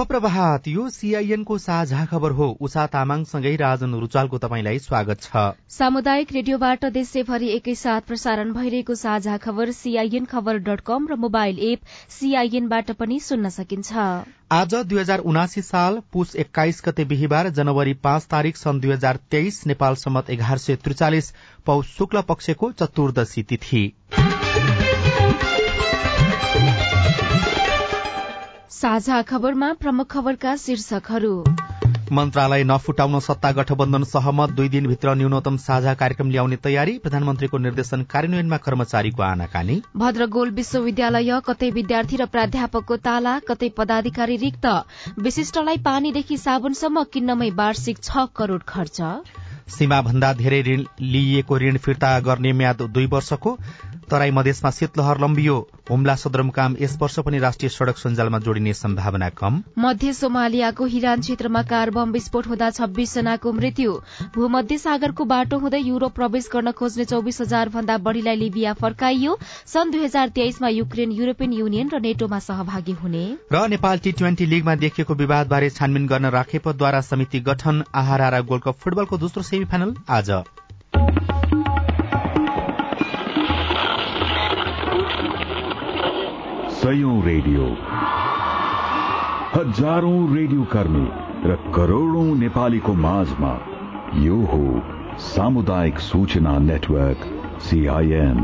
शुभ प्रभात यो सीआईएनको साझा खबर हो। उषा तामाङसँगै राजन रुचालको तपाईँलाई स्वागत छ। सामुदायिक रेडियोबाट देशैभरि एकैसाथ प्रसारण भइरहेको साझा खबर सीआईएन खबर डट कम र मोबाइल एप सीआईएनबाट पनि सुन्न सकिन्छ। आज दुई हजार उनासी साल पुष एक्काइस गते बिहिबार जनवरी पाँच तारीक सन् दुई हजार तेइस नेपाल सम्मत एघार सय त्रिचालिस पौष शुक्ल पक्षको चतुर्दशी तिथि। साझा खबरमा प्रमुख खबरका शीर्षकहरू। मन्त्रालय नफुटाउन सत्ता गठबन्धन सहमत दुई दिनभित्र न्यूनतम साझा कार्यक्रम ल्याउने तयारी प्रधानमन्त्रीको निर्देशन कार्यान्वयनमा कर्मचारीको आनाकानी। भद्रगोल विश्वविद्यालय कतै विद्यार्थी र प्राध्यापकको ताला कतै पदाधिकारी रिक्त। विशिष्टलाई पानीदेखि साबुनसम्म किन्नमै वार्षिक छ करोड़ खर्च। सीमा भन्दा धेरै ऋण लिइएको ऋण फिर्ता गर्ने म्याद दुई वर्षको। तराई मधेसमा शीतलहर लम्बियो। हुम्ला सदरमुकाम यस वर्ष पनि राष्ट्रिय सड़क सञ्जालमा जोडिने सम्भावना कम। मध्य सोमालियाको हिरान क्षेत्रमा कार बम विस्फोट हुँदा छब्बीस जनाको मृत्यु। भूमध्य सागरको बाटो हुँदै युरोप प्रवेश गर्न खोज्ने चौविस हजार भन्दा बढ़ीलाई लिबिया फर्काइयो। सन् दुई हजार तेइसमा युक्रेन युरोपियन युनियन र नेटोमा सहभागी हुने। र नेपाल टी ट्वेन्टी लीगमा देखिएको विवादबारे छानबिन गर्न राखेपद्वारा समिति गठन आहारा गोल्ड कप फुटबलको दोस्रो सेमी फाइनल आज। सयौं रेडियो। हजारौं रेडियो कर्मी र करोड़ौं नेपालीको माझमा यो हो सामुदायिक सूचना नेटवर्क सीआईएन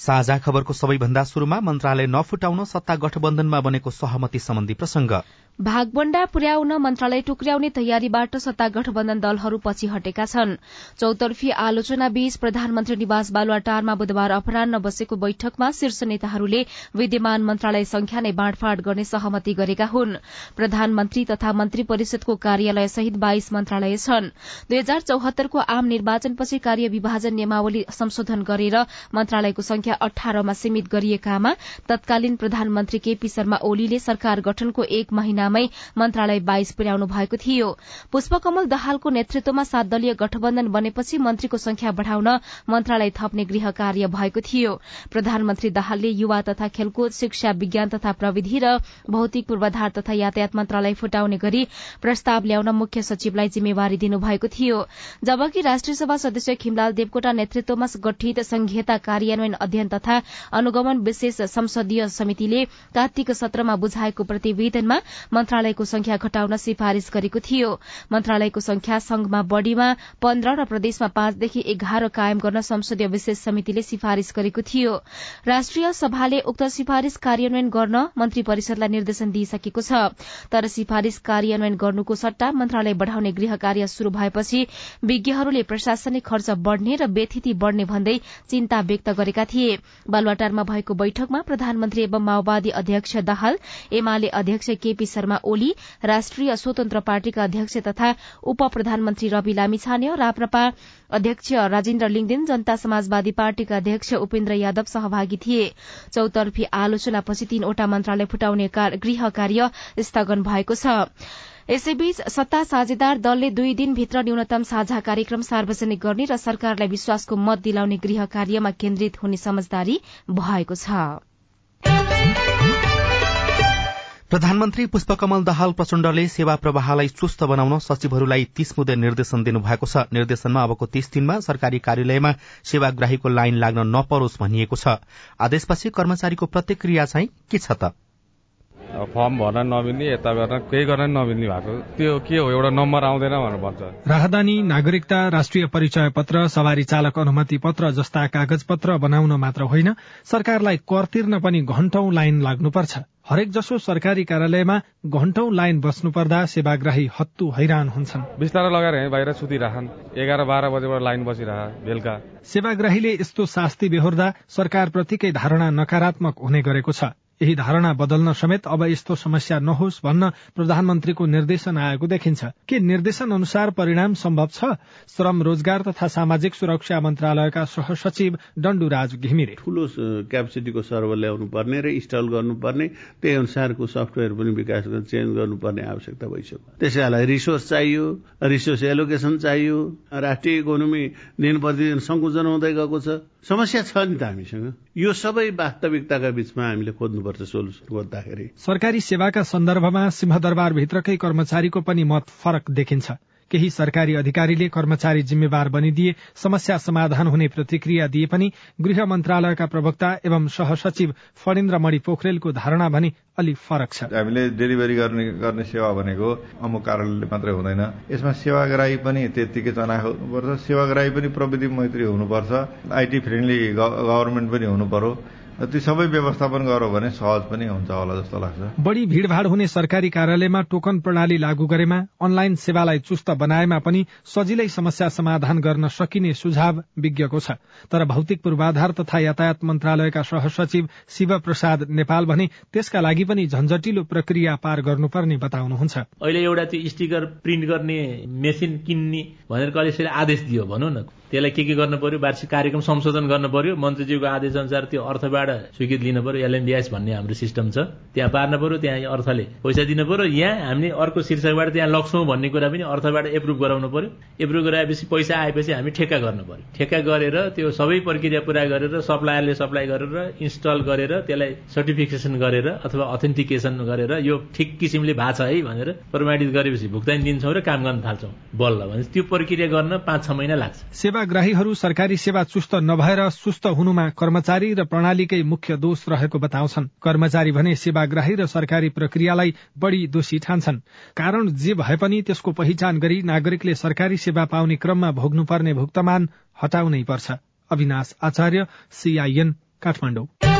साझा खबरको सबैभन्दा शुरूमा मन्त्रालय नफुटाउन सत्ता गठबन्धनमा बनेको सहमति सम्बन्धी प्रसंग भागबण्डा पुर्याउन मन्त्रालय टुक्र्याउने तयारीबाट सत्ता गठबन्धन दलहरू पछि हटेका छन्। चौतर्फी आलोचना बीच प्रधानमन्त्री निवास बालुवाटारमा बुधबार अपरान्न बसेको बैठकमा शीर्ष नेताहरूले विद्यमान मन्त्रालय संख्या नै बाँडफाँड गर्ने सहमति गरेका हुन्। प्रधानमन्त्री तथा मन्त्री परिषदको कार्यालय सहित बाइस मन्त्रालय छन्। दुई हजार चौहत्तरको आम निर्वाचनपछि कार्य विभाजन नियमावली संशोधन गरेर मन्त्रालयको संख्या अठारमा सीमित गरिएकामा तत्कालीन प्रधानमन्त्री केपी शर्मा ओलीले सरकार गठनको एक महिना महिनामै मन्त्रालय बाइस पुर्याउनु भएको थियो। पुष्पकमल दहालको नेतृत्वमा सात दलीय गठबन्धन बनेपछि मन्त्रीको संख्या बढ़ाउन मन्त्रालय थप्ने गृह कार्य भएको थियो। प्रधानमन्त्री दाहालले युवा तथा खेलकुद शिक्षा विज्ञान तथा प्रविधि र भौतिक पूर्वाधार तथा यातायात मन्त्रालय फुटाउने गरी प्रस्ताव ल्याउन मुख्य सचिवलाई जिम्मेवारी दिनुभएको थियो। जबकि राष्ट्रिय सभा सदस्य खिमलाल देवकोटा नेतृत्वमा गठित संघीयता कार्यान्वयन अध्ययन तथा अनुगमन विशेष संसदीय समितिले कार्तिक सत्रमा बुझाएको प्रतिवेदनमा मन्त्रालयको संख्या घटाउन सिफारिश गरेको थियो। मन्त्रालयको संख्या संघमा बढ़ीमा पन्ध्र र प्रदेशमा पाँचदेखि एघार कायम गर्न संसदीय विशेष समितिले सिफारिश गरेको थियो। राष्ट्रिय सभाले उक्त सिफारिश कार्यान्वयन गर्न मन्त्री परिषदलाई निर्देशन दिइसकेको छ। तर सिफारिश कार्यान्वयन गर्नुको सट्टा मन्त्रालय बढ़ाउने गृह कार्य शुरू भएपछि विज्ञहरूले प्रशासनिक खर्च बढ़ने र व्यथिति बढ़ने भन्दै चिन्ता व्यक्त गरेका थिए। बालुवाटारमा भएको बैठकमा प्रधानमन्त्री एवं माओवादी अध्यक्ष दाहाल एमाले अध्यक्ष केपी शर्मा ओली राष्ट्रिय स्वतन्त्र पार्टीका अध्यक्ष तथा उप प्रधानमन्त्री रवि लामिछाने राप्रपा अध्यक्ष राजेन्द्र लिङदेन जनता समाजवादी पार्टीका अध्यक्ष उपेन्द्र यादव सहभागी थिए। चौतर्फी आलोचनापछि तीनवटा मन्त्रालय फुटाउने गृह कार्य स्थगन भएको छ। यसैबीच सत्ता साझेदार दलले दुई दिनभित्र न्यूनतम साझा कार्यक्रम सार्वजनिक गर्ने र सरकारलाई विश्वासको मत दिलाउने गृह कार्यमा केन्द्रित हुने समझदारी भएको छ। प्रधानमन्त्री पुष्पकमल दाहाल प्रचण्डले सेवा प्रवाहलाई चुस्त बनाउन सचिवहरूलाई तीस मुद्दे निर्देशन दिनुभएको छ। निर्देशनमा अबको तीस दिनमा सरकारी कार्यालयमा सेवाग्राहीको लाइन लाग्न नपरोस् भनिएको छ। आदेशपछि कर्मचारीको प्रतिक्रिया चाहिँ के छ त? फर्म भर्न नमिल्ने यता गर्न केही गर्न नमिल्ने भएको। त्यो के हो एउटा नम्बर आउँदैन भनेर भन्छ। राहदानी नागरिकता राष्ट्रिय परिचय पत्र सवारी चालक अनुमति पत्र जस्ता कागज पत्र बनाउन मात्र होइन सरकारलाई कर तिर्न पनि घण्टौं लाइन लाग्नुपर्छ। हरेक जसो सरकारी कार्यालयमा घण्टौं लाइन बस्नु पर्दा सेवाग्राही हत्तु हैरान हुन्छन्। बिस्तारै लगाएर बाहिर सुतिरहन्। एघार बाह्र बजेबाट लाइन बसिरह बेलुका। सेवाग्राहीले यस्तो शास्ति बेहोर्दा सरकार प्रतिकै धारणा नकारात्मक हुने गरेको छ। यही धारणा बदल्न समेत अब यस्तो समस्या नहोस् भन्न प्रधानमन्त्रीको निर्देशन आएको देखिन्छ। के निर्देशन अनुसार परिणाम सम्भव छ? श्रम रोजगार तथा सामाजिक सुरक्षा मन्त्रालयका सहसचिव डण्डुराज घिमिरे। ठूलो क्यापेसिटीको सर्भर ल्याउनु पर्ने र इन्स्टल गर्नुपर्ने त्यही अनुसारको सफ्टवेयर पनि विकास चेन्ज गर्नुपर्ने आवश्यकता भइसक्यो। त्यसैलाई रिसोर्स चाहियो रिसोर्स एलोकेसन चाहियो राष्ट्रिय इकोनोमी दिन प्रतिदिन सङ्कुचन हुँदै गएको छ। समस्या छ नि त हामीसँग। यो सबै वास्तविकताका बीचमा हामीले खोज्नु खोज्नुपर्छ सोल्युसन खोज्दाखेरि सरकारी सेवाका सन्दर्भमा सिंहदरबारभित्रकै कर्मचारीको पनि मत फरक देखिन्छ। केही सरकारी अधिकारीले कर्मचारी जिम्मेवार बनिदिए समस्या समाधान हुने प्रतिक्रिया दिए पनि गृह मन्त्रालयका प्रवक्ता एवं सहसचिव फणिन्द्र मणि पोखरेलको धारणा भने अलिक फरक छ। हामीले डेलिभरी गर्ने गर्ने सेवा भनेको अमुक कारणले मात्रै हुँदैन। यसमा सेवाग्राही पनि त्यत्तिकै चना हुनुपर्छ सेवाग्राही पनि प्रविधि मैत्री हुनुपर्छ। आइटी फ्रेन्डली गभर्मेन्ट पनि हुनु पर्यो ती सबै व्यवस्थापन गर्यो भने सहज पनि हुन्छ होला जस्तो लाग्छ। बढ़ी भीड़भाड़ हुने सरकारी कार्यालयमा टोकन प्रणाली लागू गरेमा अनलाइन सेवालाई चुस्त बनाएमा पनि सजिलै समस्या समाधान गर्न सकिने सुझाव विज्ञको छ। तर भौतिक पूर्वाधार तथा यातायात मन्त्रालयका सहसचिव शिव प्रसाद नेपाल भने त्यसका लागि पनि झन्झटिलो प्रक्रिया पार गर्नुपर्ने बताउनुहुन्छ। अहिले एउटा त्यो स्टिकर प्रिन्ट गर्ने मेसिन किन्ने भनेर कलेजले आदेश दियो भनौँ न। त्यसलाई के के गर्नु पर्यो? वार्षिक कार्यक्रम संशोधन गर्नु पर्यो? मन्त्रीज्यूको आदेश अनुसार त्यो अर्थबाट स्वीकृति लिनु पर्यो? एलएनडिएस भन्ने हाम्रो सिस्टम छ। त्यहाँ पार्नु पर्यो त्यहाँ अर्थले पैसा दिनु पर्यो। यहाँ हामीले अर्को शीर्षकबाट त्यहाँ लग्छौँ भन्ने कुरा पनि अर्थबाट एप्रुभ गराउनु पर्यो। एप्रुभ गराएपछि पैसा आएपछि हामी ठेक्का गर्नु पर्यो। ठेक्का गरेर त्यो सबै प्रक्रिया पुरा गरेर सप्लायरले सप्लाई गरेर इन्स्टल गरेर त्यसलाई सर्टिफिकेसन गरेर अथवा अथेन्टिकेसन गरेर यो ठिक किसिमले भएको छ है भनेर प्रमाणित गरेपछि भुक्तानी दिन्छौँ र काम गर्न थाल्छौँ। बल्ल भने त्यो प्रक्रिया गर्न पाँच छ महिना लाग्छ। सेवाग्राहीहरू सरकारी सेवा चुस्त नभएर सुस्त हुनुमा कर्मचारी र प्रणालीकै मुख्य दोष रहेको बताउँछन्। कर्मचारी भने सेवाग्राही र सरकारी प्रक्रियालाई बढ़ी दोषी ठान्छन्। कारण जे भए पनि त्यसको पहिचान गरी नागरिकले सरकारी सेवा पाउने क्रममा भोग्नुपर्ने भुक्तमान हटाउनै पर्छ। अविनाश आचार्य सीआईएन काठमाडौँ।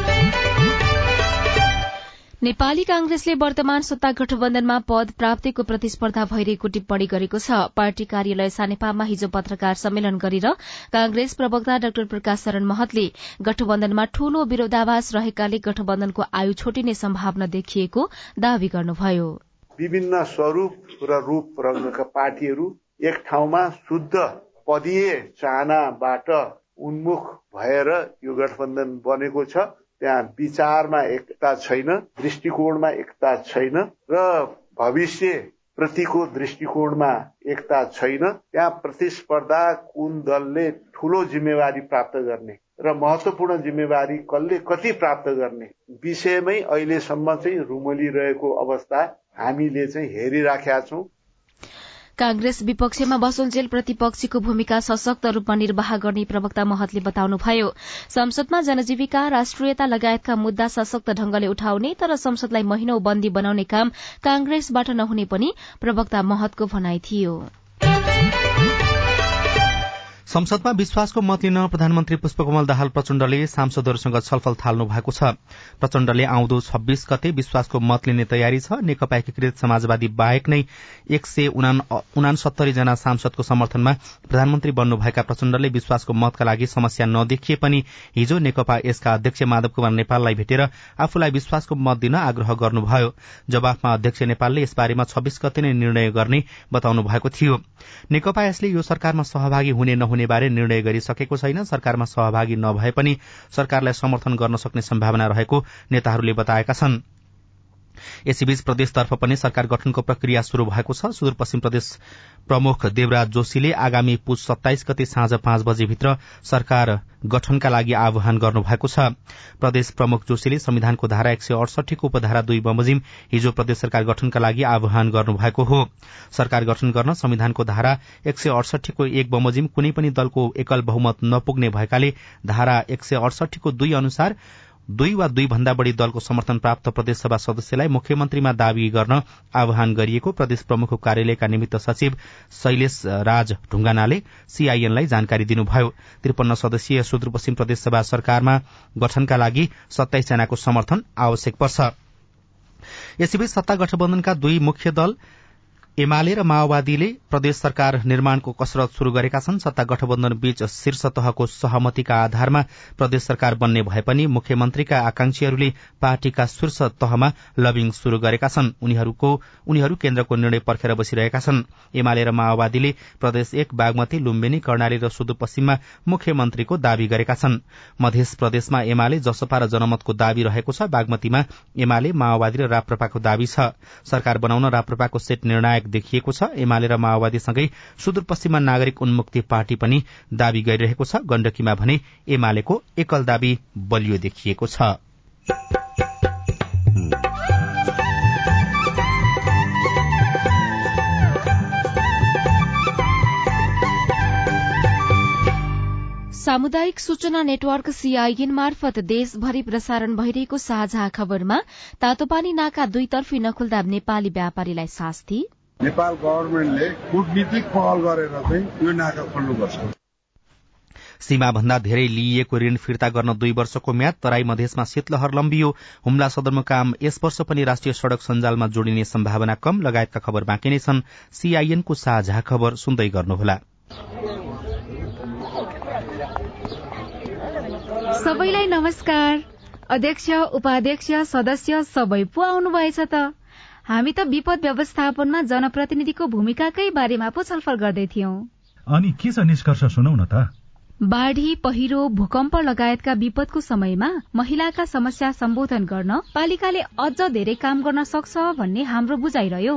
नेपाली कांग्रेसले वर्तमान सत्ता गठबन्धनमा पद प्राप्तिको प्रतिस्पर्धा भइरहेको टिप्पणी गरेको छ। पार्टी कार्यालय सानेपामा हिजो पत्रकार सम्मेलन गरेर कांग्रेस प्रवक्ता डाक्टर प्रकाश शरण महतले गठबन्धनमा ठूलो विरोधाभास रहेकाले गठबन्धनको आयु छोटिने सम्भावना देखिएको दावी गर्नुभयो। विभिन्न स्वरूप र रूप पार्टीहरू एक ठाउँमा शुद्ध पदीय चाहनाबाट उन्मुख भएर यो गठबन्धन बनेको छ। त्यहाँ विचारमा एकता छैन दृष्टिकोणमा एकता छैन र भविष्य प्रतिको दृष्टिकोणमा एकता छैन। त्यहाँ प्रतिस्पर्धा कुन दलले ठूलो जिम्मेवारी प्राप्त गर्ने र महत्वपूर्ण जिम्मेवारी कसले कति प्राप्त गर्ने विषयमै अहिलेसम्म चाहिँ रुमलिरहेको अवस्था हामीले चाहिँ हेरिराखेका छौँ। कांग्रेस विपक्षमा बसुलजेल प्रतिपक्षीको भूमिका सशक्त रूपमा निर्वाह गर्ने प्रवक्ता महतले बताउनुभयो। संसदमा जनजीविका राष्ट्रियता लगायतका मुद्दा सशक्त ढंगले उठाउने तर संसदलाई महिनौ बन्दी बनाउने काम कांग्रेसबाट नहुने पनि प्रवक्ता महतको भनाई थियो। संसदमा विश्वासको मत लिन प्रधानमन्त्री पुष्पकमल दाहाल प्रचण्डले सांसदहरूसँग छलफल थाल्नु भएको छ। प्रचण्डले आउँदो छब्बीस गते विश्वासको मत लिने तयारी छ। नेकपा एकीकृत समाजवादी बाहेक नै एक सय उनासत्तरी जना सांसदको समर्थनमा प्रधानमन्त्री बन्नुभएका प्रचण्डले विश्वासको मतका लागि समस्या नदेखिए पनि हिजो नेकपा यसका अध्यक्ष माधव कुमार नेपाललाई भेटेर आफूलाई विश्वासको मत दिन आग्रह गर्नुभयो। जवाफमा अध्यक्ष नेपालले यसबारेमा छब्बीस गते नै निर्णय गर्ने बताउनु भएको थियो। नेकपा यसले यो सरकारमा सहभागी हुने नहुने बारे निर्णय गरिसकेको छैन। सरकारमा सहभागी नभए पनि सरकारलाई समर्थन गर्न सक्ने सम्भावना रहेको नेताहरूले बताएका छन्। यसैबीच प्रदेशतर्फ पनि सरकार गठनको प्रक्रिया शुरू भएको छ। सुदूरपश्चिम प्रदेश प्रमुख देवराज जोशीले आगामी पुष सत्ताइस गते साँझ पाँच बजेभित्र सरकार गठनका लागि आह्वान गर्नुभएको छ। प्रदेश प्रमुख जोशीले संविधानको धारा एक सय अडसठीको उपधारा दुई बमोजिम हिजो प्रदेश सरकार गठनका लागि आह्वान गर्नुभएको हो। सरकार गठन गर्न संविधानको धारा एक सय अडसठीको एक बमोजिम कुनै पनि दलको एकल बहुमत नपुग्ने भएकाले धारा एक सय अडसठीको दुई अनुसार दुई वा दुई भन्दा बढ़ी दलको समर्थन प्राप्त प्रदेशसभा सदस्यलाई मुख्यमन्त्रीमा दावी गर्न आह्वान गरिएको प्रदेश प्रमुखको कार्यालयका निमित्त सचिव शैलेश राज ढुंगानाले सीआईएनलाई जानकारी दिनुभयो। त्रिपन्न सदस्यीय सुदूरपश्चिम प्रदेशसभा सरकारमा गठनका लागि सत्ताइस जनाको समर्थन आवश्यक पर्छ। यसैबीच सत्ता गठबन्धनका दुई मुख्य दल एमाले र माओवादीले प्रदेश सरकार निर्माणको कसरत शुरू गरेका छन्। सत्ता गठबन्धन बीच शीर्ष तहको सहमतिका आधारमा प्रदेश सरकार बन्ने भए पनि मुख्यमन्त्रीका आकांक्षीहरूले पार्टीका शीर्ष तहमा लबिङ शुरू गरेका छन्। उनीहरू केन्द्रको निर्णय पर्खेर बसिरहेका छन्। एमाले र माओवादीले प्रदेश एक बागमती लुम्बिनी कर्णाली र सुदूरपश्चिममा मुख्यमन्त्रीको दावी गरेका छन्। मध्य प्रदेशमा एमाले जसपा र जनमतको दावी रहेको छ बागमतीमा एमाले माओवादी र राप्रपाको दावी छ। सरकार बनाउन राप्रपाको सेट निर्णायक निर्णायक देखिएको छ। एमाले र माओवादीसँगै सुदूरपश्चिममा नागरिक उन्मुक्ति पार्टी पनि दावी गरिरहेको छ। गण्डकीमा भने एमालेको एकल दावी बलियो देखिएको छ। सामुदायिक सूचना नेटवर्क सीआईएन मार्फत देशभरि प्रसारण भइरहेको साझा खबरमा तातोपानी नाका दुईतर्फी नखुल्दा नेपाली व्यापारीलाई शास्ति। नेपाल गभर्मेन्टले कूटनीतिक पहल गरेर चाहिँ यो नाका खोल्नुपर्छ। सीमाभन्दा धेरै लिइएको ऋण फिर्ता गर्न दुई वर्षको म्याद तराई मधेसमा शीतलहर लम्बियो। हुम्ला सदरमुकाम यस वर्ष पनि राष्ट्रिय सड़क सञ्जालमा जोडिने सम्भावना कम लगायतका खबर बाँकी नै छन्। सीआईएनको साझा खबर सुन्दै गर्नुहोला। सबैलाई नमस्कार। अध्यक्ष उपाध्यक्ष सदस्य सबै पो आउनुभएछ त। हामी त विपद व्यवस्थापनमा जनप्रतिनिधिको भूमिकाकै बारेमा पो छलफल गर्दै थियौं। अनि के छ निष्कर्ष सुनौ न त? बाढ़ी पहिरो भूकम्प लगायतका विपदको समयमा महिलाका समस्या सम्बोधन गर्न पालिकाले अझ धेरै काम गर्न सक्छ भन्ने हाम्रो बुझाइरह्यो।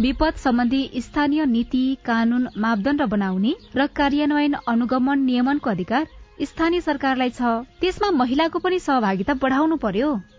विपद सम्बन्धी स्थानीय नीति कानून मापदण्ड बनाउने र कार्यान्वयन अनुगमन नियमनको अधिकार स्थानीय सरकारलाई छ। त्यसमा महिलाको पनि सहभागिता बढाउनु पर्यो।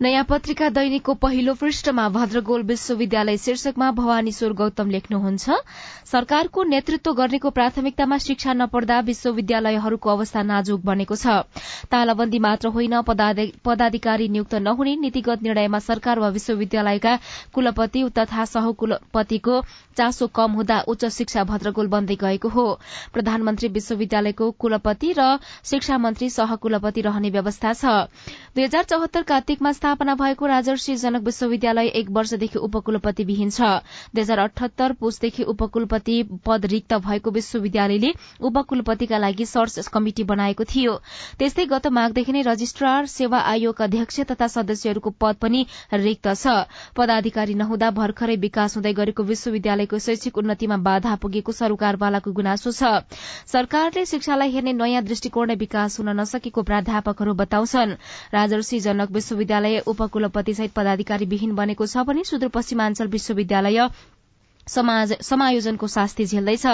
नयाँ पत्रिका दैनिकको पहिलो पृष्ठमा भद्रगोल विश्वविद्यालय शीर्षकमा भवानीश्वर गौतम लेख्नुहुन्छ सरकारको नेतृत्व गर्नेको प्राथमिकतामा शिक्षा नपढ्दा विश्वविद्यालयहरूको अवस्था नाजुक बनेको छ। तालाबन्दी मात्र होइन पदाधिकारी नियुक्त नहुने नीतिगत निर्णयमा सरकार वा विश्वविद्यालयका कुलपति तथा सहकुलपतिको चासो कम हुँदा उच्च शिक्षा भद्रगोल बन्दै गएको हो। प्रधानमन्त्री विश्वविद्यालयको कुलपति र शिक्षा मन्त्री सहकुलपति रहने व्यवस्था छ। दुई हजार चौहत्तर कार्तिकमा स्थापना भएको राजर्षि जनक विश्वविद्यालय एक वर्षदेखि उपकुलपति विहीन छ। दुई हजार अठहत्तर पुसदेखि उपकुलपति पद रिक्त भएको विश्वविद्यालयले उपकुलपतिका लागि सर्च कमिटी बनाएको थियो। त्यस्तै गत माघदेखि नै रजिस्ट्रार सेवा आयोगका अध्यक्ष तथा सदस्यहरूको पद पनि रिक्त छ। पदाधिकारी नहुँदा भर्खरै विकास हुँदै गरेको विश्वविद्यालयको शैक्षिक उन्नतिमा बाधा पुगेको सरकारवालाको गुनासो छ। सरकारले शिक्षालाई हेर्ने नयाँ दृष्टिकोण विकास हुन नसकेको प्राध्यापकहरू बताउँछन्। राजर्षि जनक विश्वविद्यालय उपकुलपति सहित पदाधिकारी विहीन बनेको छ भने सुदूरपश्चिमाञ्चल विश्वविद्यालय समायोजनको शास्ति झेल्दैछ।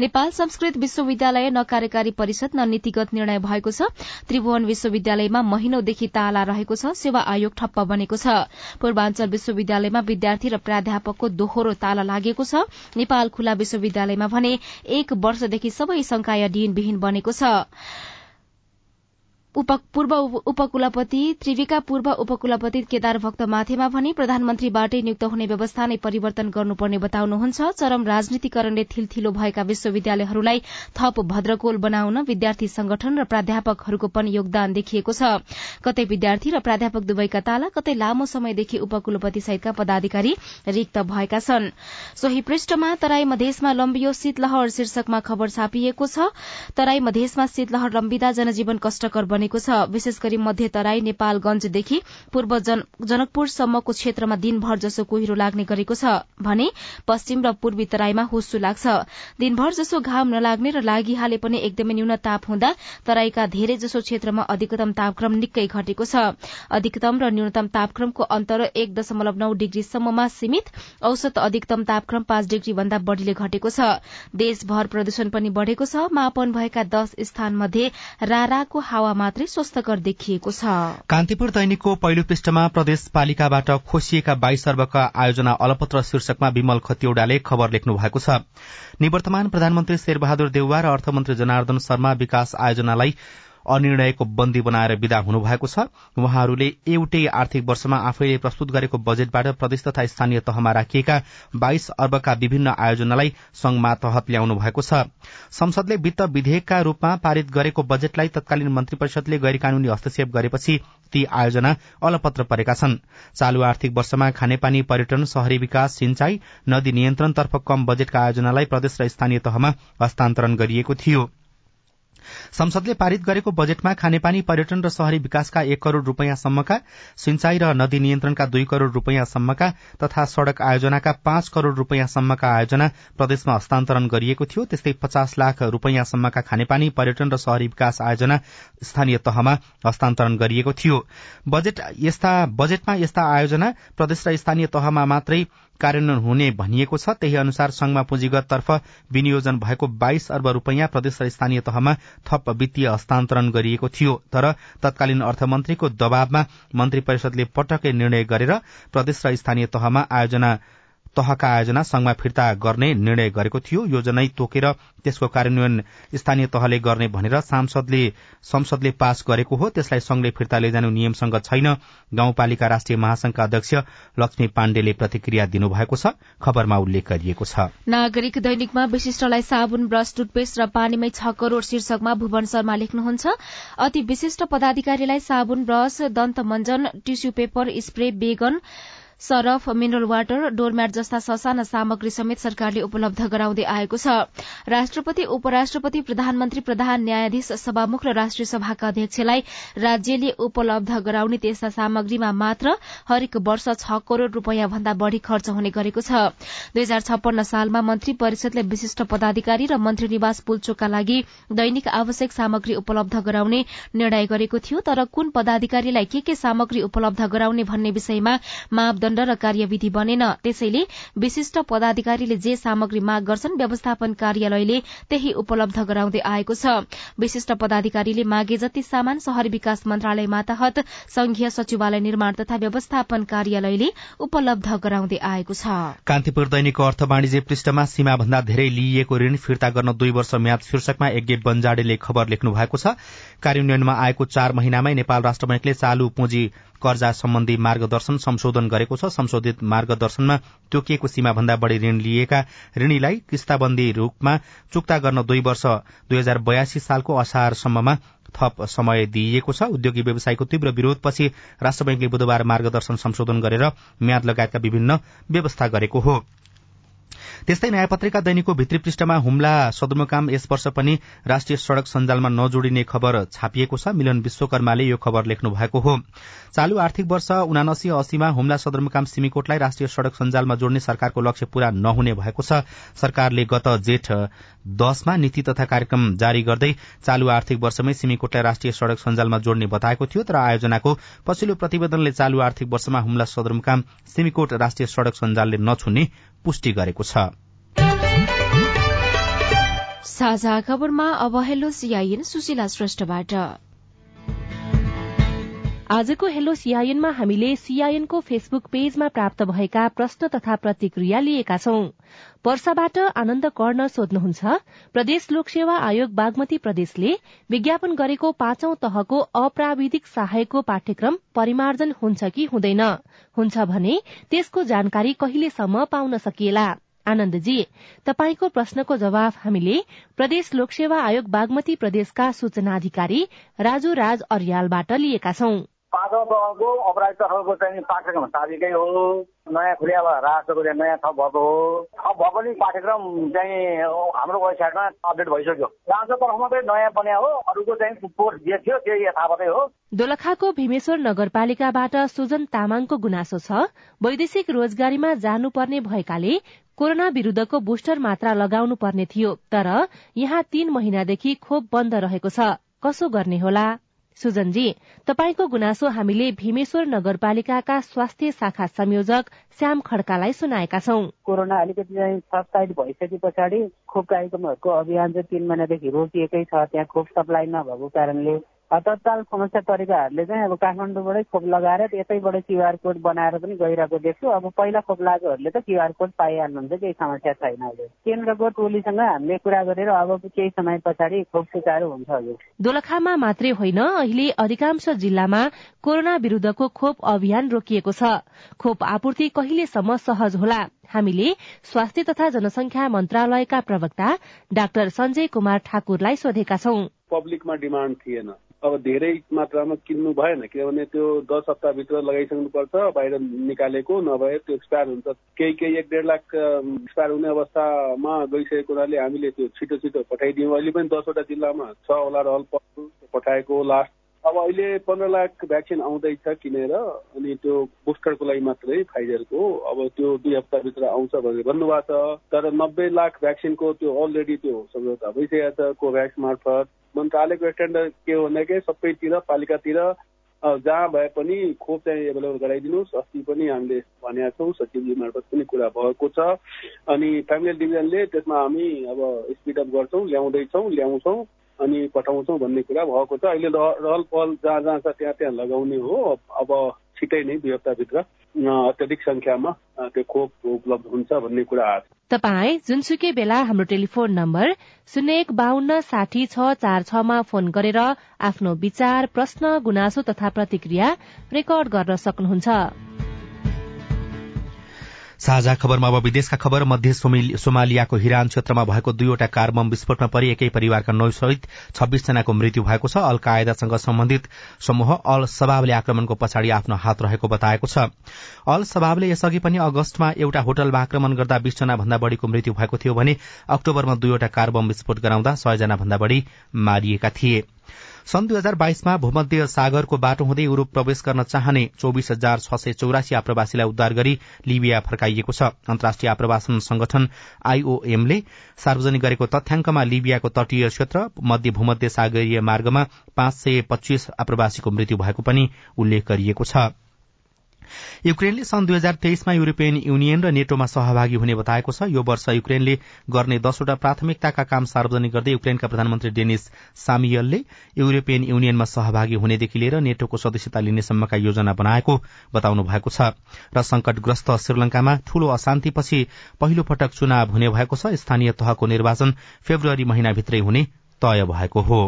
नेपाल संस्कृत विश्वविद्यालय न कार्यकारी परिषद न नीतिगत निर्णय भएको छ। त्रिभुवन विश्वविद्यालयमा महिनौदेखि ताला रहेको छ। सेवा आयोग ठप्प बनेको छ। पूर्वाञ्चल विश्वविद्यालयमा विद्यार्थी र प्राध्यापकको दोहोरो ताला लागेको छ। नेपाल खुला विश्वविद्यालयमा भने एक वर्षदेखि सबै संकाय डिन विहीन बनेको छ। पूर्व उपकुलपति त्रिविका पूर्व उपकुलपति केदार भक्त माथेमा भने प्रधानमन्त्रीबाटै नियुक्त हुने व्यवस्था नै परिवर्तन गर्नुपर्ने बताउनुहुन्छ। चरम राजनीतिकरणले थिलथिलो भएका विश्वविद्यालयहरूलाई थप भद्रकोल बनाउन विद्यार्थी संगठन र प्राध्यापकहरूको पनि योगदान देखिएको छ। कतै विद्यार्थी र प्राध्यापक दुवैका ताला कतै लामो समयदेखि उपकुलपति सहितका पदाधिकारी रिक्त भएका छन्। सोही पृष्ठमा तराई मधेसमा लम्बियो शीतलहर शीर्षकमा खबर छापिएको छ। तराई मधेसमा शीतलहर लम्बिँदा जनजीवन कष्टकर बने बनेको छ। विशेष गरी मध्य तराई नेपालगंजदेखि पूर्व जनकपुरसम्मको क्षेत्रमा दिनभर जसो कुहिरो लाग्ने गरेको छ भने पश्चिम र पूर्वी तराईमा हुस्सु लाग्छ। दिनभर जसो घाम नलाग्ने र लागिहाले पनि एकदमै न्यून ताप हुँदा तराईका धेरै जसो क्षेत्रमा अधिकतम तापक्रम निकै घटेको छ। अधिकतम र न्यूनतम तापक्रमको अन्तर एक दशमलव नौ डिग्रीसम्ममा सीमित। औसत अधिकतम तापक्रम पाँच डिग्री भन्दा बढ़ीले घटेको छ। देशभर प्रदूषण पनि बढ़ेको छ। मापन भएका दश स्थान मध्ये राराको हावा मात्रै स्वस्थकर देखिएको छ। कान्तिपुर दैनिकको पहिलो पृष्ठमा प्रदेशपालिकाबाट खोसिएका बाइस अर्बका आयोजना अलपत्र शीर्षकमा विमल खतिवड़ाले खबर लेख्नु भएको छ। निवर्तमान प्रधानमन्त्री शेरबहादुर देउवा र अर्थमन्त्री जनार्दन शर्मा विकास आयोजनालाई अनिर्णयको बन्दी बनाएर विदा हुनुभएको छ। उहाँहरूले एउटै आर्थिक वर्षमा आफैले प्रस्तुत गरेको बजेटबाट प्रदेश तथा स्थानीय तहमा राखिएका बाइस अर्बका विभिन्न आयोजनालाई संघमा तहत ल्याउनु भएको छ। संसदले वित्त विधेयकका रूपमा पारित गरेको बजेटलाई तत्कालीन मन्त्री परिषदले गैर कानूनी हस्तक्षेप गरेपछि ती आयोजना अलपत्र परेका छन्। चालू आर्थिक वर्षमा खानेपानी पर्यटन शहरी विकास सिंचाई नदी नियन्त्रणतर्फ कम बजेटका आयोजनालाई प्रदेश र स्थानीय तहमा हस्तान्तरण गरिएको थियो। संसदले पारित गरेको बजेटमा खानेपानी पर्यटन र शहरी विकासका एक करोड़ रूपियाँसम्मका सिंचाई र नदी नियन्त्रणका दुई करोड़ रूपियाँसम्मका तथा सड़क आयोजनाका पाँच करोड़ रूपियाँसम्मका आयोजना प्रदेशमा हस्तान्तरण गरिएको थियो। त्यस्तै पचास लाख रूपियाँसम्मका खानेपानी पर्यटन र शहरी विकास आयोजना स्थानीय तहमा हस्तान्तरण गरिएको थियो। बजेटमा यस्ता आयोजना प्रदेश र स्थानीय तहमा मात्रै कार्यान्वयन हुने भनिएको छ। त्यही अनुसार संघमा पुँजीगत तर्फ विनियोजन भएको बाइस अर्ब रूपियाँ प्रदेश र स्थानीय तहमा थप वित्तीय हस्तान्तरण गरिएको थियो। तर तत्कालीन अर्थमन्त्रीको दबावमा मन्त्री परिषदले पटक्कै निर्णय गरेर प्रदेश र स्थानीय तहमा आयोजना तहका आयोजना संघमा फिर्ता गर्ने निर्णय गरेको थियो। योजनै तोकेर त्यसको कार्यान्वयन स्थानीय तहले गर्ने भनेर सांसदले संसदले पास गरेको हो। त्यसलाई संघले फिर्ता लैजानु नियमसँग छैन। गाउँपालिका राष्ट्रिय महासंघका अध्यक्ष लक्ष्मी पाण्डेले प्रतिक्रिया दिनुभएको छ। खबरमा उल्लेख गरिएको छ। नागरिक दैनिकमा विशिष्टलाई साबुन ब्रश टुथपेस्ट र पानीमै छ करोड़ शीर्षकमा भुवन शर्मा लेख्नुहुन्छ। अति विशिष्ट पदाधिकारीलाई साबुन ब्रश दन्त मञ्जन tissue paper spray Baygon Surf mineral water doormat जस्ता ससाना सामग्री समेत सरकारले उपलब्ध गराउँदै आएको छ। राष्ट्रपति उपराष्ट्रपति प्रधानमन्त्री प्रधान न्यायाधीश सभामुख र राष्ट्रिय सभाका अध्यक्षलाई राज्यले उपलब्ध गराउने त्यस्ता सामग्रीमा मात्र हरेक वर्ष छ करोड़ रूपियाँ भन्दा बढ़ी खर्च हुने गरेको छ। दुई हजार छप्पन्न सालमा मन्त्री परिषदले विशिष्ट पदाधिकारी र मन्त्री निवास पुल्चोकका लागि दैनिक आवश्यक सामग्री उपलब्ध गराउने निर्णय गरेको थियो तर कुन पदाधिकारीलाई के के सामग्री उपलब्ध गराउने भन्ने विषयमा मापदण्ड मापदण्ड र कार्यविधि बनेन। त्यसैले विशिष्ट पदाधिकारीले जे सामग्री माग गर्छन् व्यवस्थापन कार्यालयले त्यही उपलब्ध गराउँदै आएको छ। विशिष्ट पदाधिकारीले मागे जति सामान शहरी विकास मन्त्रालय मातहत संघीय सचिवालय निर्माण तथा व्यवस्थापन कार्यालयले उपलब्ध गराउँदै आएको छ। कान्तिपुर दैनिकको अर्थ वाणिज्य पृष्ठमा सीमाभन्दा धेरै लिइएको ऋण फिर्ता गर्न दुई वर्ष म्याद शीर्षकमा यज्ञ बन्जाडेले खबर लेख्नु भएको छ कार्यान्वयनमा आएको चार महिनामै नेपाल राष्ट्र बैंकले चालू पुँजी कर्जा सम्बन्धी मार्गदर्शन संशोधन गरेको छ। संशोधित मार्गदर्शनमा तोकिएको सीमाभन्दा बढ़ी ऋण लिएका ऋणीलाई किस्ताबन्दी रूपमा चुक्ता गर्न दुई वर्ष दुई हजार बयासी सालको असारसम्ममा थप समय दिइएको छ। उद्योगी व्यवसायको तीव्र विरोधपछि राष्ट्र बैंकले बुधबार मार्गदर्शन संशोधन गरेर म्याद लगायतका विभिन्न व्यवस्था गरेको हो। त्यस्तै नयाँ पत्रिका दैनिकको भित्री पृष्ठमा हुम्ला सदरमुकाम यस वर्ष पनि राष्ट्रिय सड़क सञ्जालमा नजोडिने खबर छापिएको छ। मिलन विश्वकर्माले यो खबर लेख्नु भएको हो। चालू आर्थिक वर्ष उनासी अस्सीमा हुम्ला सदरमुकाम सिमीकोटलाई राष्ट्रिय सड़क सञ्जालमा जोड्ने सरकारको लक्ष्य पूरा नहुने भएको छ। सरकारले गत जेठ दशमा नीति तथा कार्यक्रम जारी गर्दै चालू आर्थिक वर्षमै सिमीकोटलाई राष्ट्रिय सड़क सञ्जालमा जोड्ने बताएको थियो तर आयोजनाको पछिल्लो प्रतिवेदनले चालू आर्थिक वर्षमा हुम्ला सदरमुकाम सिमीकोट राष्ट्रिय सड़क सञ्जालले नछुन्ने पुष्टि गरेको छ। साझा खबरमा अब हेलो सुशीला श्रेष्ठबाट। आजको हेलो सीआईएनमा हामीले सीआईएनको फेसबुक पेजमा प्राप्त भएका प्रश्न तथा प्रतिक्रिया लिएका छौं। वर्षाबाट आनन्द कर्ण सोध्नुहुन्छ प्रदेश लोकसेवा आयोग बागमती प्रदेशले विज्ञापन गरेको पाँचौं तहको अप्राविधिक सहायकको पाठ्यक्रम परिमार्जन हुन्छ कि हुँदैन? हुन्छ भने त्यसको जानकारी कहिलेसम्म पाउन सकिएला? आनन्दजी तपाईँको प्रश्नको जवाफ हामीले प्रदेश लोकसेवा आयोग बागमती प्रदेशका सूचनाधिकारी राजु राज अर्यालबाट लिएका छौं। पाँचौँ तहको अपराध तहको चाहिँ पाठ्यक्रम साबिकै हो। नयाँ खुलिया राष्ट्रको चाहिँ नयाँ थप भएको हो। थप भएको नि पाठ्यक्रम चाहिँ हाम्रो वेबसाइटमा अपडेट भइसक्यो। राष्ट्र तर्फमा चाहिँ नयाँ बन्या हो। अरूको चाहिँ कोर्स जे थियो त्यो यथावतै हो। दोलखाको भीमेश्वर नगरपालिकाबाट सुजन तामाङको गुनासो छ। वैदेशिक रोजगारीमा जानुपर्ने भएकाले कोरोना विरूद्धको बुस्टर मात्रा लगाउनु पर्ने थियो तर यहाँ तीन महिनादेखि खोप बन्द रहेको छ। कसो गर्ने होला? सुजनजी तपाईँको गुनासो हामीले भीमेश्वर नगरपालिकाका स्वास्थ्य शाखा संयोजक श्याम खड्कालाई सुनाएका छौं। कोरोना अलिकति सब्साइड भइसके पछाडि खोप कार्यक्रमहरूको अभियान चाहिँ तीन महिनादेखि रोकिएकै छ। त्यहाँ खोप सप्लाई नभएको कारणले तत्काल समस्या तरिकाहरूले चाहिँ अब काठमाडौँबाटै खोप लगाएर यतैबाट क्युआर कोड बनाएर पनि गइरहेको देख्छु। अब पहिला खोप लागेकोहरूले त क्युआर कोड पाइहाल्नुहुन्छ केही समस्या छैन अहिले। केन्द्रको टोलीसँग हामीले कुरा गरेर अब केही समय पछाडि खोप सुचारू हुन्छ हजुर। दोलखामा मात्रै होइन अहिले अधिकांश जिल्लामा कोरोना विरूद्धको खोप अभियान रोकिएको छ। खोप आपूर्ति कहिलेसम्म सहज होला? हामीले स्वास्थ्य तथा जनसंख्या मन्त्रालयका प्रवक्ता डाक्टर सञ्जय कुमार ठाकुरलाई सोधेका छौं। पब्लिकमा डिमान्ड थिएन। अब धेरै मात्रामा किन्नु भएन किनभने त्यो दस हप्ताभित्र लगाइसक्नुपर्छ बाहिर निकालेको नभए त्यो एक्सपायर हुन्छ। केही केही एक डेढ लाख एक्सपायर हुने अवस्थामा गइसकेको हुनाले हामीले त्यो छिटो छिटो पठाइदियौँ। अहिले पनि दसवटा जिल्लामा छ होला रहल पठाएको लास्ट अब अहिले पन्ध्र लाख भ्याक्सिन आउँदैछ किनेर अनि त्यो बुस्टरको लागि मात्रै फाइजरको अब त्यो दुई हप्ताभित्र आउँछ भनेर भन्नुभएको छ। तर नब्बे लाख भ्याक्सिनको त्यो अलरेडी त्यो सम्झौता भइसकेको छ कोभ्याक्स मार्फत। मन्त्रालयको स्ट्यान्डर्ड के हो भनेकै सबैतिर पालिकातिर जहाँ भए पनि खोप चाहिँ एभाइलेबल गराइदिनुहोस्। अस्ति पनि हामीले भनेका छौँ सचिवजी मार्फत पनि कुरा भएको छ। अनि फ्यामिली डिभिजनले त्यसमा हामी अब स्पिडअप गर्छौँ ल्याउँदैछौँ ल्याउँछौँ। अनि पठाउँछौँ भन्ने कुरा भएको छ। अहिले रहल पहल जहाँ जहाँ छ त्यहाँ त्यहाँ लगाउने हो। अब छिटै नै दुई हप्ताभित्र अत्याधिक संख्यामा त्यो खोप उपलब्ध हुन्छ भन्ने कुरा आएको तपाई जुनसुकै बेला हाम्रो टेलिफोन नम्बर शून्य एक बाहन्न साठी छ चार छमा फोन गरेर आफ्नो विचार प्रश्न गुनासो तथा प्रतिक्रिया रेकर्ड गर्न सक्नुहुन्छ। साझा खबरमा अब विदेशका खबर मध्य सोमालियाको हिरान क्षेत्रमा भएको दुईवटा कार बम विस्फोटमा परि एकै परिवारका नौ सहित छब्बीस जनाको मृत्यु भएको छ। अल कायदासँग सम्बन्धित समूह अल सबाबले आक्रमणको पछाडि आफ्नो हात रहेको बताएको छ। अल सबाबले यसअघि पनि अगस्तमा एउटा होटलमा आक्रमण गर्दा बीसजना भन्दा बढ़ीको मृत्यु भएको थियो भने अक्टोबरमा दुईवटा कार बम विस्फोट गराउँदा सयजना भन्दा बढ़ी मारिएका थिए। सन् दुई हजार बाइसमा भूमध्य सागरको बाटो हुँदै युरोप प्रवेश गर्न चाहने चौविस हजार छ सय चौरासी आप्रवासीलाई उद्धार गरी लिबिया फर्काइएको छ। अन्तर्राष्ट्रिय आप्रवासन संगठन आईओएमले सार्वजनिक गरेको तथ्याङ्कमा लिबियाको तटीय क्षेत्र मध्य भूमध्य सागरीय मार्गमा पाँच सय पच्चीस आप्रवासीको मृत्यु भएको पनि उल्लेख गरिएको छ। युक्रेनले सन् दुई हजार तेइसमा युरोपियन युनियन र नेटोमा सहभागी हुने बताएको छ। यो वर्ष युक्रेनले गर्ने दसवटा प्राथमिकताका काम सार्वजनिक गर्दै युक्रेनका प्रधानमन्त्री डेनिस सामियलले युरोपियन युनियनमा सहभागी हुनेदेखि लिएर नेटोको सदस्यता लिनेसम्मका योजना बनाएको बताउनु भएको छ। र संकटग्रस्त श्रीलंकामा ठूलो अशान्तिपछि पहिलो पटक चुनाव हुने भएको छ। स्थानीय तहको निर्वाचन फेब्रुअरी महिनाभित्रै हुने तय भएको हो।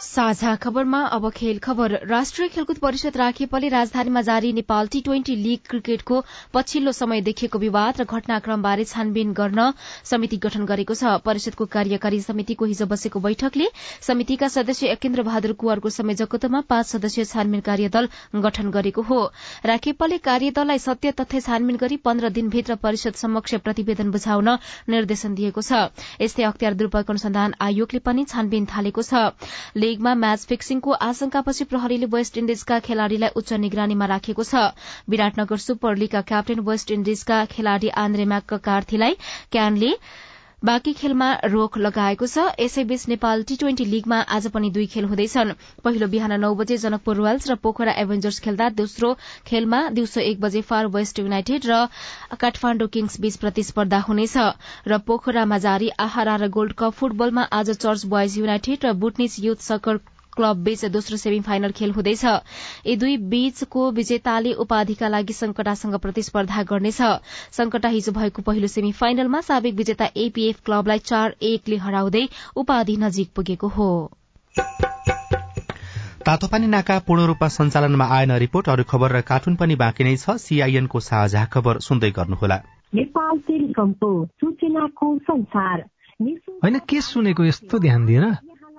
साझा खबरमा अब खेल खबर। राष्ट्रिय खेलकुद परिषद राखेपले राजधानीमा जारी नेपाल टी ट्वेन्टी लीग क्रिकेटको पछिल्लो समय देखिएको विवाद र घटनाक्रमबारे छानबिन गर्न समिति गठन गरेको छ। परिषदको कार्यकारी समितिको हिजो बसेको बैठकले समितिका सदस्य यकेन्द्र बहादुर कुवरको संयोजकत्वमा पाँच सदस्यीय छानबिन कार्यदल गठन गरेको हो। राखेपले कार्यदललाई सत्य तथ्य छानबिन गरी पन्ध्र दिनभित्र परिषद समक्ष प्रतिवेदन बुझाउन निर्देशन दिएको छ। यस्तै अख्तियार दुरूपयोग अनुसन्धान आयोगले पनि छानबिन थालेको छ। लीगमा म्याच फिक्सिङको आशंकापछि प्रहरीले वेस्ट इण्डिजका खेलाड़ीलाई उच्च निगरानीमा राखेको छ। विराटनगर सुपर लीगका क्याप्टेन वेस्ट इण्डिजका खेलाड़ी आन्द्रे कार्थीलाई क्यानले बाँकी खेलमा रोक लगाएको छ। यसैबीच नेपाल टी ट्वेन्टी लीगमा आज पनि दुई खेल हुँदैछन्। पहिलो बिहान नौ बजे जनकपुर रोयल्स र पोखरा एभेन्जर्स खेल्दा दोस्रो खेलमा दिउँसो एक बजे फार वेस्ट युनाइटेड र काठमाण्डु किङ्स बीच प्रतिस्पर्धा हुनेछ। र पोखरामा जारी आहारा र गोल्ड कप फुटबलमा आज चर्च बोइज युनाइटेड र बुटनिस युथ सकर क्लब बीच दोस्रो सेमी फाइनल खेल हुँदैछ। यी दुई बीचको विजेताले उपाधिका लागि संकटासँग प्रतिस्पर्धा गर्नेछ। संकटा हिजो भएको पहिलो सेमी फाइनलमा साबिक विजेता एपीएफ क्लबलाई चार एकले हराउँदै उपाधि नजिक पुगेको हो। तातोपानी नाका पूर्ण रूपमा सञ्चालनमा आएन रिपोर्ट। अरू खबर र कार्टुन पनि बाँकी नै छ। सीआईएनको साझा खबर सुन्दै गर्नुहोला। होइन के सुनेको? यस्तो ध्यान दिएर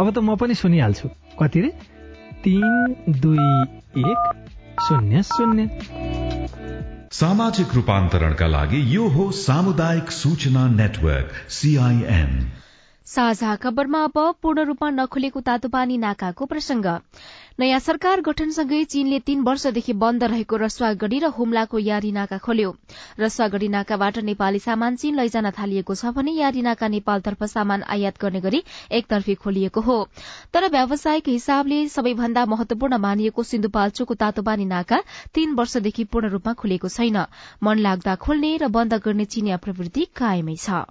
अब त म पनि सुनिहाल्छु। कति रे? तिन दुई एक शून्य शून्य। सामाजिक रूपान्तरणका लागि यो हो सामुदायिक सूचना नेटवर्क सीआईएन साझा खबरमा अब पूर्ण रूपमा नखुलेको तातोपानी नाकाको प्रसंग नयाँ सरकार गठनसँगै चीनले तीन वर्षदेखि बन्द रहेको रसुवागढ़ी र हुम्लाको यारी नाका खोल्यो। रसुवागढ़ी नाकाबाट नेपाली सामान चीन लैजान थालिएको छ भने यारी नाका नेपालतर्फ सामान आयात गर्ने गरी एकतर्फी खोलिएको हो। तर व्यावसायिक हिसाबले सबैभन्दा महत्वपूर्ण मानिएको सिन्धुपाल्चोकको तातोपानी नाका तीन वर्षदेखि पूर्ण रूपमा खुलेको छैन। मन लाग्दा खोल्ने र बन्द गर्ने चिनिया प्रवृत्ति कायमै छ।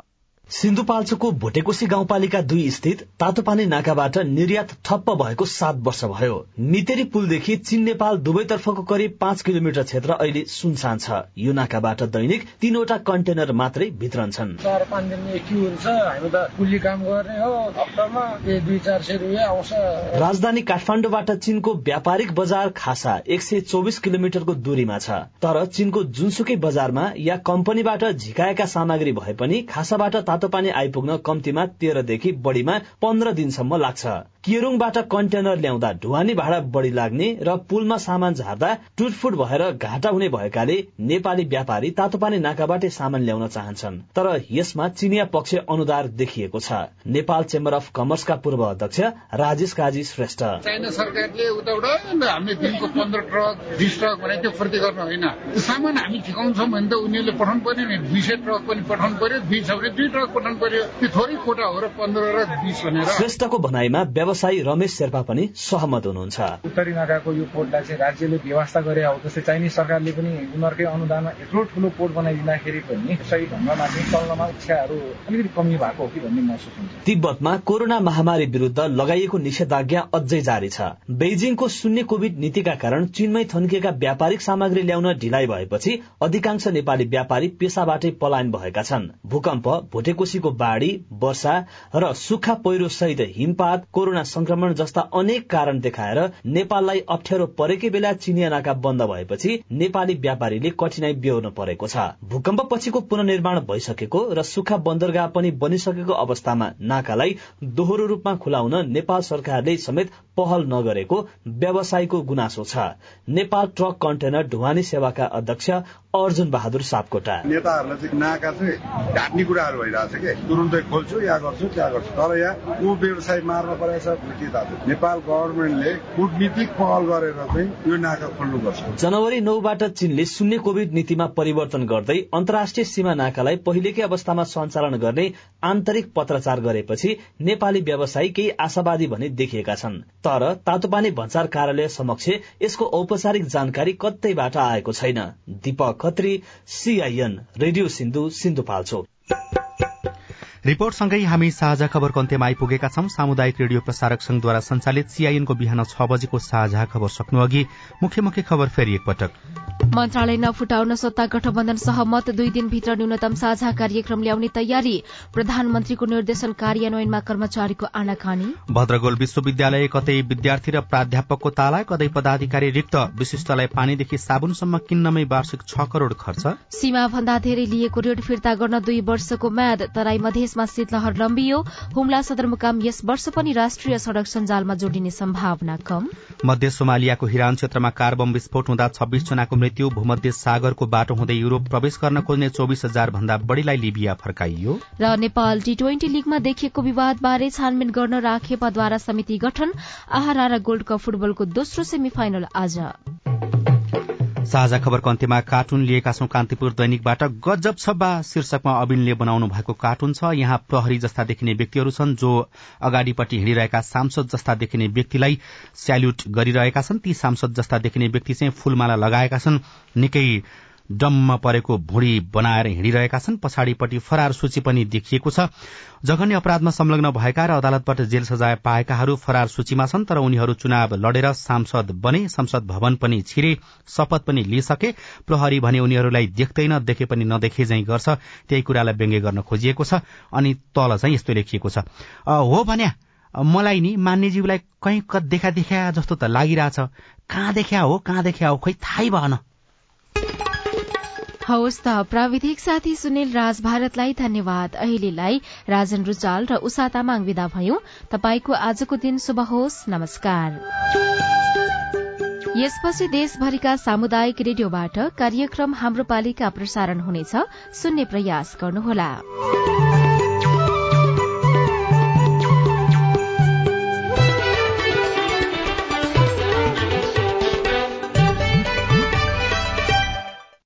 सिन्धुपाल्चोकको भोटेकोशी गाउँपालिका दुई स्थित तातोपानी नाकाबाट निर्यात ठप्प भएको सात वर्ष भयो। नितेरी पुलदेखि चीन नेपाल दुवैतर्फको करिब पाँच किलोमिटर क्षेत्र अहिले सुनसान छ। यो नाकाबाट दैनिक तीनवटा कन्टेनर मात्रै भित्रन छन्। चार पाँच हुन्छ। हामी त कुल्ली काम गर्ने हो। हप्तामा दुई चार सय रुपियाँ आउँछ। राजधानी काठमाडौँबाट चीनको व्यापारिक बजार खासा एक सय चौबिस किलोमिटरको दूरीमा छ। तर चीनको जुनसुकै बजारमा या कम्पनीबाट झिकाएका सामग्री भए पनि खासाबाट तातोपानी आइपुग्न कम्तीमा तेह्रदेखि बढ़ीमा पन्ध्र दिनसम्म लाग्छ। केरुङबाट कन्टेनर ल्याउँदा ढुवानी भाडा बढ़ी लाग्ने र पुलमा सामान झार्दा टुटफुट भएर घाटा हुने भएकाले नेपाली व्यापारी तातोपानी नाकाबाटै सामान ल्याउन चाहन्छन्। तर यसमा चिनिया पक्ष अनुदार देखिएको छ। नेपाल चेम्बर अफ कमर्सका पूर्व अध्यक्ष राजेश काजी श्रेष्ठ। चाइना सरकारले उताबाट दिनको पन्ध्र ट्रक बिस ट्रक भने त्यो होइन। सामान हामी ठिकाउँछौँ भने उनीहरूले पठाउनु पर्यो नि सय ट्रक पनि पठाउनु पर्यो दुई छ भने दुई ट्रक पर्यो त्यो थोरै कोटा हो र पन्ध्र र बिस भनेर। श्रेष्ठको भनाइमा व्यवसायी रमेश शेर्पा पनि सहमत हुनुहुन्छ। उत्तरी नाकाको यो पोर्टलाई चाहिँ राज्यले व्यवस्था गरे हो जस्तै चाइनिज सरकारले पनि उनीहरूकै अनुदानमा यत्रो ठुलो पोर्ट बनाइदिँदाखेरि पनि सही ढङ्गमा चाहिँ चल्नमा इच्छाहरू अलिकति कमी भएको हो कि भन्ने महसुस हुन्छ। तिब्बतमा कोरोना महामारी विरूद्ध लगाइएको निषेधाज्ञा अझै जारी छ। बेजिङको शून्य कोविड नीतिका कारण चीनमै थन्किएका व्यापारिक सामग्री ल्याउन ढिलाइ भएपछि अधिकांश नेपाली व्यापारी पेसाबाटै पलायन भएका छन्। भूकम्प भोटेकोशीको बाढ़ी वर्षा र सुक्खा पहिरो सहित हिमपात कोरोना संक्रमण जस्ता अनेक कारण देखाएर नेपाललाई अप्ठ्यारो परेकै बेला चिनिया नाका बन्द भएपछि नेपाली व्यापारीले कठिनाई बेहोर्न परेको छ। भूकम्प पछिको पुननिर्माण भइसकेको र सुक्खा बन्दरगाह पनि बनिसकेको अवस्थामा नाकालाई दोहोरो रूपमा खुलाउन नेपाल सरकारले समेत पहल नगरेको व्यवसायीको गुनासो छ। नेपाल ट्रक कन्टेनर ढुवानी सेवाका अध्यक्ष अर्जुन बहादुर सापकोटा। नेताहरूलाई चाहिँ नाका चाहिँ ढाट्ने कुराहरू भइरहेछ कि तुरुन्तै खोल्छु या गर्छु त्या गर्छु। तर यहाँ ऊ व्यवसाय मार्न परेछ के थाहा नेपाल गभर्मेन्टले कूटनीतिक पहल गरेर चाहिँ यो नाका खोल्नुपर्छ। जनवरी नौबाट चीनले शून्य कोविड नीतिमा परिवर्तन गर्दै अन्तर्राष्ट्रिय सीमा नाकालाई पहिलेकै अवस्थामा सञ्चालन गर्ने आन्तरिक पत्रचार गरेपछि नेपाली व्यवसायी केही आशावादी भने देखिएका छन्। तर तातोपानी भन्सार कार्यालय समक्ष यसको औपचारिक जानकारी कतैबाट आएको छैन। Dipak Khatri CIN radio Sindhu Sindhupalchok. रिपोर्टसँगै हामी साझा खबरको अन्त्यमा आइपुगेका छौं। सामुदायिक रेडियो प्रसारक संघद्वारा संचालित सीआईएनको बिहान छ बजेको साझा खबर सक्नु अघि मुख्य मुख्य खबर फेरि एकपटक। मन्त्रालय नफुटाउन सत्ता गठबन्धन सहमत। दुई दिनभित्र न्यूनतम साझा कार्यक्रम ल्याउने तयारी। प्रधानमन्त्रीको निर्देशन कार्यान्वयनमा कर्मचारीको आनाकानी। भद्रगोल विश्वविद्यालय कतै विद्यार्थी र प्राध्यापकको ताला कतै पदाधिकारी रिक्त। विशिष्टलाई पानीदेखि साबुनसम्म किन्नमै वार्षिक छ करोड़ खर्च। सीमा भन्दा धेरै लिएको ऋण फिर्ता गर्न दुई वर्षको म्याद। तराई मधेसमा शीतलहर लम्बियो। हुम्ला सदरमुकाम यस वर्ष पनि राष्ट्रिय सड़क सञ्जालमा जोडिने सम्भावना कम। मध्य सोमालियाको हिरान क्षेत्रमा कार बम विस्फोट हुँदा छब्बीस जनाको मृत्यु भूमध्य सागरको बाटो हुँदै युरोप प्रवेश गर्न खोज्ने चौबिस हजार भन्दा बढ़ीलाई लिबिया फर्काइयो। र नेपाल टी ट्वेन्टी लीगमा देखिएको विवादबारे छानबिन गर्न राखेपाद्वारा समिति गठन आहारा र गोल्ड कप फुटबलको दोस्रो सेमी फाइनल आज। साझा खबरको अन्त्यमा कार्टुन लिएका छौं कान्तिपुर दैनिकबाट गजब छब्बा शीर्षकमा अविनले बनाउनु भएको कार्टुन छ। यहाँ प्रहरी जस्ता देखिने व्यक्तिहरू छन् जो अगाडिपट्टि हिँडिरहेका सांसद जस्ता देखिने व्यक्तिलाई स्याल्युट गरिरहेका छन्। ती सांसद जस्ता देखिने व्यक्ति चाहिँ फूलमाला लगाएका छन्। निकै डम्म परेको भुँडी बनाएर हिँडिरहेका छन्। पछाडिपट्टि फरार सूची पनि देखिएको छ। जघन्य अपराधमा संलग्न भएका र अदालतबाट जेल सजाय पाएकाहरू फरार सूचीमा छन् तर उनीहरू चुनाव लडेर सांसद बने संसद भवन पनि छिरे शपथ पनि लिइसके। प्रहरी भने उनीहरूलाई देख्दैन देखे पनि नदेखे झै गर्छ। त्यही कुरालाई व्यङ्ग्य गर्न खोजिएको छ अनि तल चाहिँ यस्तो लेखिएको छ। हो भन्या मलाई नि मान्यज्यूलाई कहीँ देखा देखा जस्तो त लागिरहेछ। कहाँ देखा हो कहाँ देखा हो खोइ थाहै भएन। हवस् त। प्राविधिक साथी सुनिल राज भारतलाई धन्यवाद। अहिलेलाई राजन रुचाल र उषा तामाङ विदा भयौं। तपाईँको आजको दिन शुभ होस्। नमस्कार। यसपछि देशभरिका सामुदायिक रेडियोबाट कार्यक्रम हाम्रो पालिका प्रसारण हुनेछ। सुन्ने प्रयास गर्नुहोला।